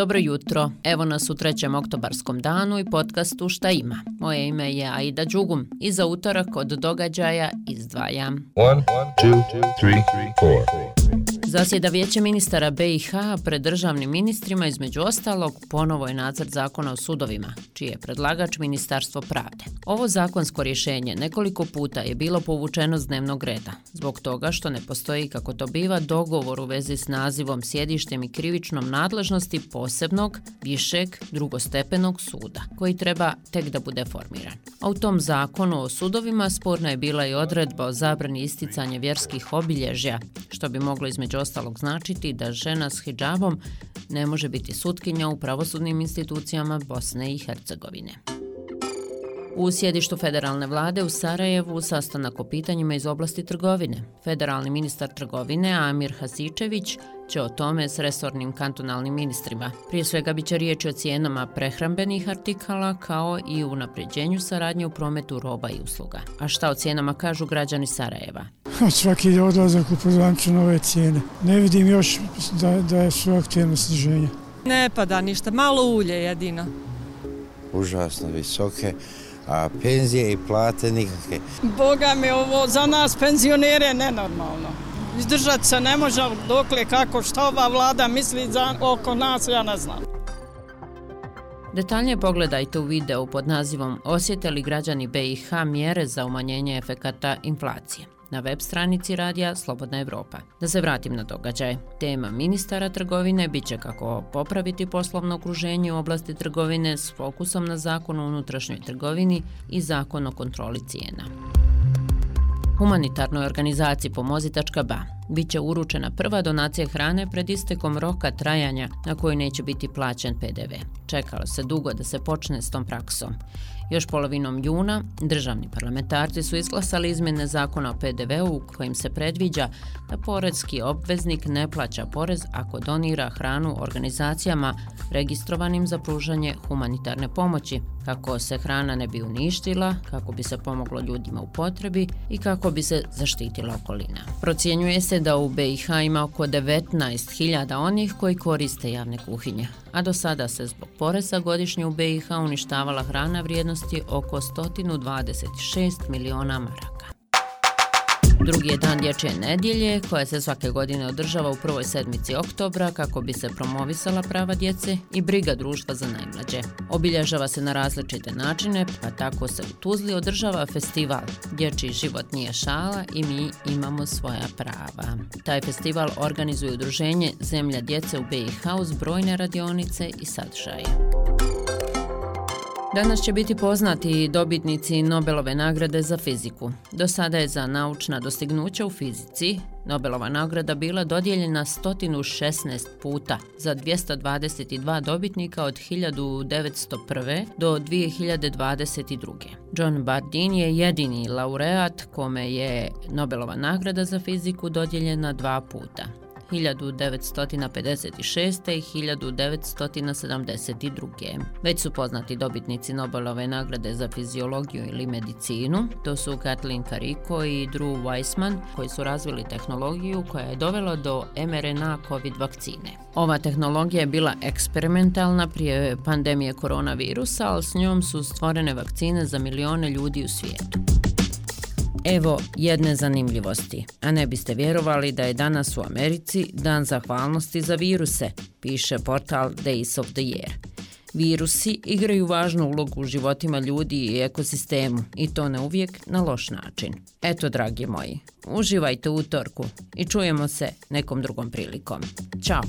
Dobro jutro, evo nas u trećem oktobarskom danu i podcastu Šta ima. Moje ime je Aida Đugum i za utorak od događaja izdvajam. 1, 2, 3, 4. Zasjeda vijeće ministara BiH pred državnim ministrima između ostalog ponovo je nacrt zakona o sudovima, čiji je predlagač Ministarstvo pravde. Ovo zakonsko rješenje nekoliko puta je bilo povučeno s dnevnog reda, zbog toga što ne postoji, kako to biva, dogovor u vezi s nazivom, sjedištem i krivičnom nadležnosti posebnog, višeg, drugostepenog suda, koji treba tek da bude formiran. A u tom zakonu o sudovima sporna je bila i odredba o zabrani isticanja vjerskih obilježja, što bi moglo između ostalog značiti da žena s hijabom ne može biti sutkinja u pravosudnim institucijama Bosne i Hercegovine. U sjedištu federalne vlade u Sarajevu sastanak o pitanjima iz oblasti trgovine. Federalni ministar trgovine Amir Hasičević će o tome s resornim kantonalnim ministrima. Prije svega biće riječ o cijenama prehrambenih artikala kao i u napređenju saradnje u prometu roba i usluga. A šta o cijenama kažu građani Sarajeva? Svaki je odlazak u pozvanču nove cijene. Ne vidim još da, da je su aktivno sniženje. Ne pada ništa, malo ulje jedino. Užasno visoke a penzije i plate nikakve. Boga mi ovo za nas penzionere nenormalno. Izdržati se ne može dokle kako što ova vlada misli za, oko nas, ja ne znam. Detaljnije pogledajte u videu pod nazivom Osjete li građani BiH mjere za umanjenje efekata inflacije na web stranici radija Slobodna Evropa. Da se vratim na događaj. Tema ministara trgovine bit će kako popraviti poslovno okruženje u oblasti trgovine s fokusom na zakon o unutrašnjoj trgovini i zakon o kontroli cijena. Humanitarnoj organizaciji Pomozitačka ba će uručena prva donacija hrane pred istekom roka trajanja na koji neće biti plaćen PDV. Čekalo se dugo da se počne s tom praksom. Još polovinom juna državni parlamentarci su izglasali izmjene zakona o PDV-u kojim se predviđa da poredski obveznik ne plaća porez ako donira hranu organizacijama registrovanim za pružanje humanitarne pomoći, kako se hrana ne bi uništila, kako bi se pomoglo ljudima u potrebi i kako bi se zaštitila okolina. Procjenjuje se se da u BiH ima oko 19.000 onih koji koriste javne kuhinje, a do sada se zbog poreza godišnje u BiH uništavala hrana vrijednosti oko 126 miliona maraka. Drugi je dan dječje nedjelje koja se svake godine održava u prvoj sedmici oktobra kako bi se promovisala prava djece i briga društva za najmlađe. Obilježava se na različite načine, pa tako se u Tuzli održava festival Dječji život nije šala i mi imamo svoja prava. Taj festival organizuje udruženje Zemlja djece u BiH uz brojne radionice i sadržaje. Danas će biti poznati dobitnici Nobelove nagrade za fiziku. Do sada je za naučna dostignuća u fizici Nobelova nagrada bila dodijeljena 116 puta za 222 dobitnika od 1901. do 2022. John Bardeen je jedini laureat kome je Nobelova nagrada za fiziku dodijeljena dva puta. 1956. i 1972. Već su poznati dobitnici Nobelove nagrade za fiziologiju ili medicinu. To su Kathleen Carrico i Drew Weissman koji su razvili tehnologiju koja je dovela do mRNA COVID vakcine. Ova tehnologija je bila eksperimentalna prije pandemije koronavirusa, ali s njom su stvorene vakcine za milione ljudi u svijetu. Evo jedne zanimljivosti, a ne biste vjerovali da je danas u Americi dan zahvalnosti za viruse, piše portal Days of the Year. Virusi igraju važnu ulogu u životima ljudi i ekosistemu i to ne uvijek na loš način. Eto, dragi moji, uživajte u utorku i čujemo se nekom drugom prilikom. Ćao!